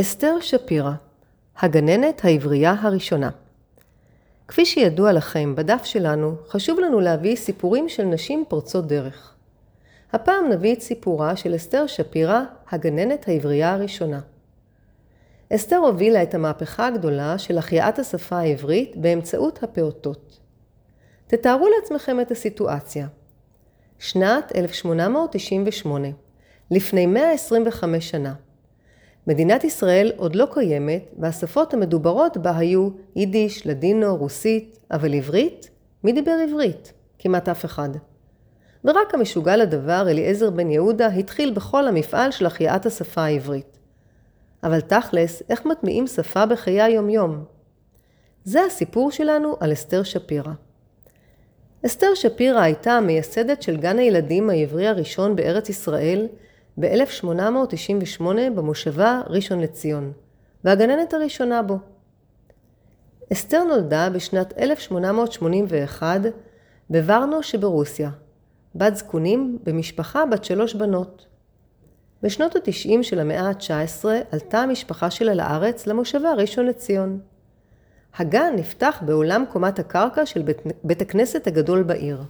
אסתר שפירא, הגננת העברייה הראשונה. כפי שידוע לכם, בדף שלנו חשוב לנו להביא סיפורים של נשים פורצות דרך. הפעם נביא את סיפורה של אסתר שפירא, הגננת העברייה הראשונה. אסתר הובילה את המהפכה הגדולה של החייאת השפה העברית באמצעות הפעוטות. תתארו לעצמכם את הסיטואציה. שנת 1898, לפני 125 שנה. מדינת ישראל עוד לא קיימת, והשפות המדוברות בה היו יידיש, לדינו, רוסית, אבל עברית? מי דיבר עברית? כמעט אף אחד. ורק המשוגע לדבר, אליעזר בן יהודה, התחיל בכל המפעל של החייאת השפה העברית. אבל תכלס, איך מטמיעים שפה בחיי היומיום? זה הסיפור שלנו על אסתר שפירא. אסתר שפירא הייתה המייסדת של גן הילדים העברי הראשון בארץ ישראל, ב-1898 במושבה ראשון לציון, והגננת הראשונה בו. אסתר נולדה בשנת 1881 בוורנו שברוסיה, בת זקונים במשפחה בת שלוש בנות. בשנות ה-90 של המאה ה-19 עלתה המשפחה שלה לארץ למושבה ראשון לציון. הגן נפתח בעולם קומת הקרקע של בית, בית הכנסת הגדול בעיר.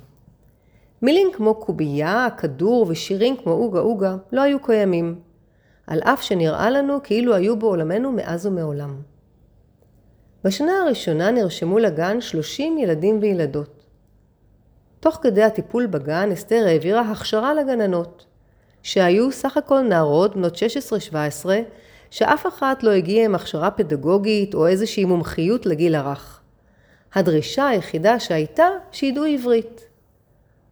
מילים כמו קובייה, כדור ושירים כמו אוגה אוגה לא היו קיימים, על אף שנראה לנו כאילו היו בעולמנו מאז ומעולם. בשנה הראשונה נרשמו לגן 30 ילדים וילדות. תוך כדי הטיפול בגן אסתר העבירה הכשרה לגננות, שהיו סך הכל נערות בנות 16-17, שאף אחת לא הגיעה עם הכשרה פדגוגית או איזושהי מומחיות לגיל הרך. הדרישה היחידה שהייתה שידעו עברית.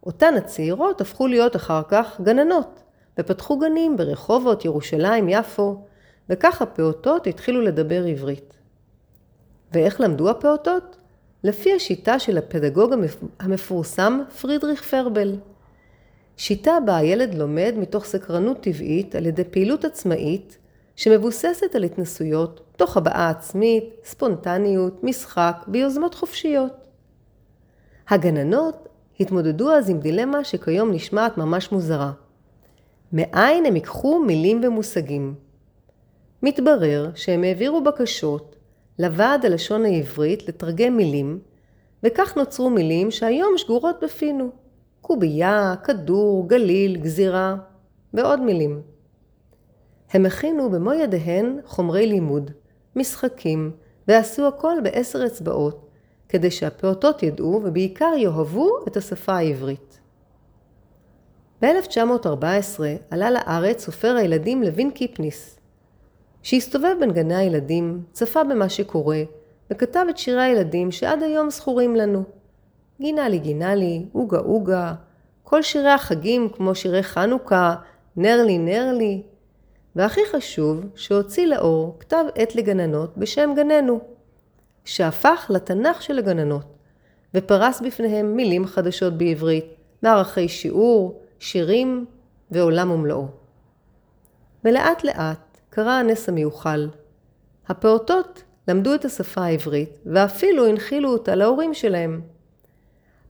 אותן הצעירות הפכו להיות אחר כך גננות, ופתחו גנים ברחובות, ירושלים, יפו, וכך הפעוטות התחילו לדבר עברית. ואיך למדו הפעוטות? לפי השיטה של הפדגוג המפורסם פרידריך פרבל. שיטה בה הילד לומד מתוך סקרנות טבעית על ידי פעילות עצמאית שמבוססת על התנסויות, תוך הבעה עצמית, ספונטניות, משחק ויוזמות חופשיות. הגננות התמודדו אז עם דילמה שכיום נשמעת ממש מוזרה. מאין הם ייקחו מילים ומושגים? מתברר שהם העבירו בקשות לוועד הלשון העברית לתרגם מילים, וכך נוצרו מילים שהיום שגורות בפינו. קובייה, כדור, גליל, גזירה ועוד מילים. הם הכינו במו ידיהן חומרי לימוד, משחקים, ועשו הכל בעשר אצבעות, כדי שהפעוטות ידעו ובעיקר יאהבו את השפה העברית. ב-1914 עלה לארץ סופר הילדים לוין קיפניס, שהסתובב בין גני הילדים, צפה במה שקורה, וכתב את שירי הילדים שעד היום זכורים לנו. גינה לי גינה לי, אוגה אוגה, כל שירי החגים כמו שירי חנוכה, נר לי נר לי, והכי חשוב, שהוציא לאור כתב עת לגננות בשם גננו. שהפך לתנ"ך של הגננות, ופרס בפניהם מילים חדשות בעברית, מערכי שיעור, שירים ועולם ומלואו. ולאט לאט קרה הנס המיוחל. הפעוטות למדו את השפה העברית, ואפילו הנחילו אותה להורים שלהם.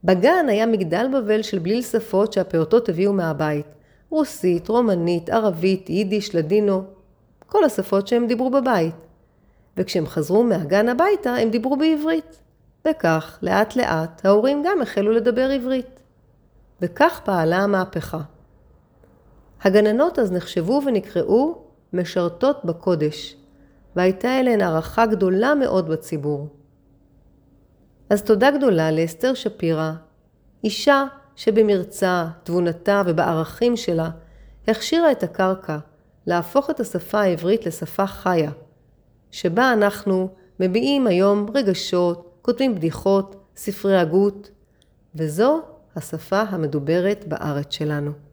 בגן היה מגדל בבל של בליל שפות שהפעוטות הביאו מהבית, רוסית, רומנית, ערבית, יידיש, לדינו, כל השפות שהם דיברו בבית. וכשהם חזרו מהגן הביתה הם דיברו בעברית. וכך, לאט לאט, ההורים גם החלו לדבר עברית. וכך פעלה המהפכה. הגננות אז נחשבו ונקראו משרתות בקודש, והייתה אליהן הערכה גדולה מאוד בציבור. אז תודה גדולה לאסתר שפירא, אישה שבמרצה, תבונתה ובערכים שלה הכשירה את הקרקע להפוך את השפה העברית לשפה חיה, שבה אנחנו מביעים היום רגשות, כותבים בדיחות, ספרי הגות, וזו השפה המדוברת בארץ שלנו.